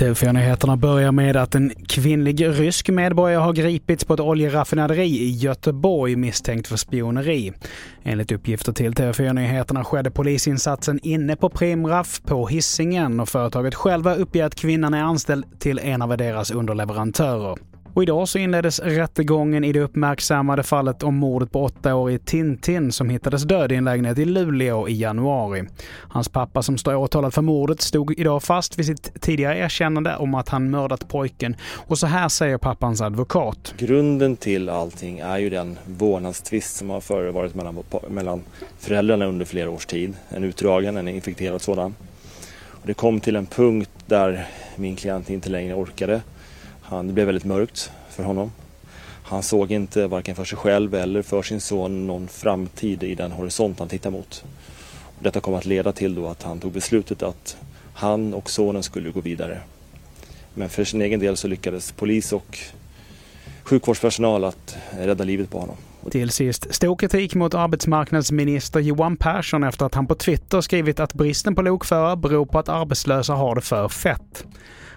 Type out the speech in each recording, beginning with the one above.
TV4-nyheterna börjar med att en kvinnlig rysk medborgare har gripits på ett oljeraffinaderi i Göteborg misstänkt för spioneri. Enligt uppgifter till TV4-nyheterna skedde polisinsatsen inne på Primraff på Hisingen och företaget själva uppger att kvinnan är anställd till en av deras underleverantörer. Och idag så inleddes rättegången i det uppmärksammade fallet om mordet på åttaårige Tintin som hittades död i en lägenhet i Luleå i januari. Hans pappa som står åtalad för mordet stod idag fast vid sitt tidigare erkännande om att han mördat pojken. Och så här säger pappans advokat. Grunden till allting är ju den vårdnadstvist som har förevarit mellan, mellan föräldrarna under flera års tid. En utdragen, en infekterad sådan. Och det kom till en punkt där min klient inte längre orkade han, det blev väldigt mörkt för honom. Han såg inte varken för sig själv eller för sin son någon framtid i den horisont han tittade mot. Detta kom att leda till då att han tog beslutet att han och sonen skulle gå vidare. Men för sin egen del så lyckades polis och sjukvårdspersonal att rädda livet på honom. Till sist stor kritik mot arbetsmarknadsminister Johan Persson efter att han på Twitter skrivit att bristen på lokförare beror på att arbetslösa har det för fett.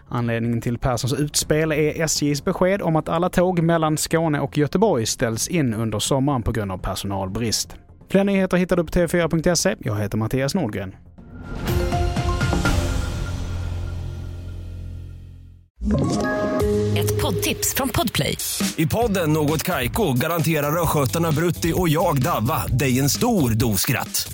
Anledningen till Perssons utspel är SJs besked om att alla tåg mellan Skåne och Göteborg ställs in under sommaren på grund av personalbrist. Fler nyheter hittar du på tv4.se. Jag heter Mattias Nordgren. Ett poddtips från Podplay. I podden Något Kaiko garanterar östgötarna Brutti och jag, Davva, dig en stor dos skratt.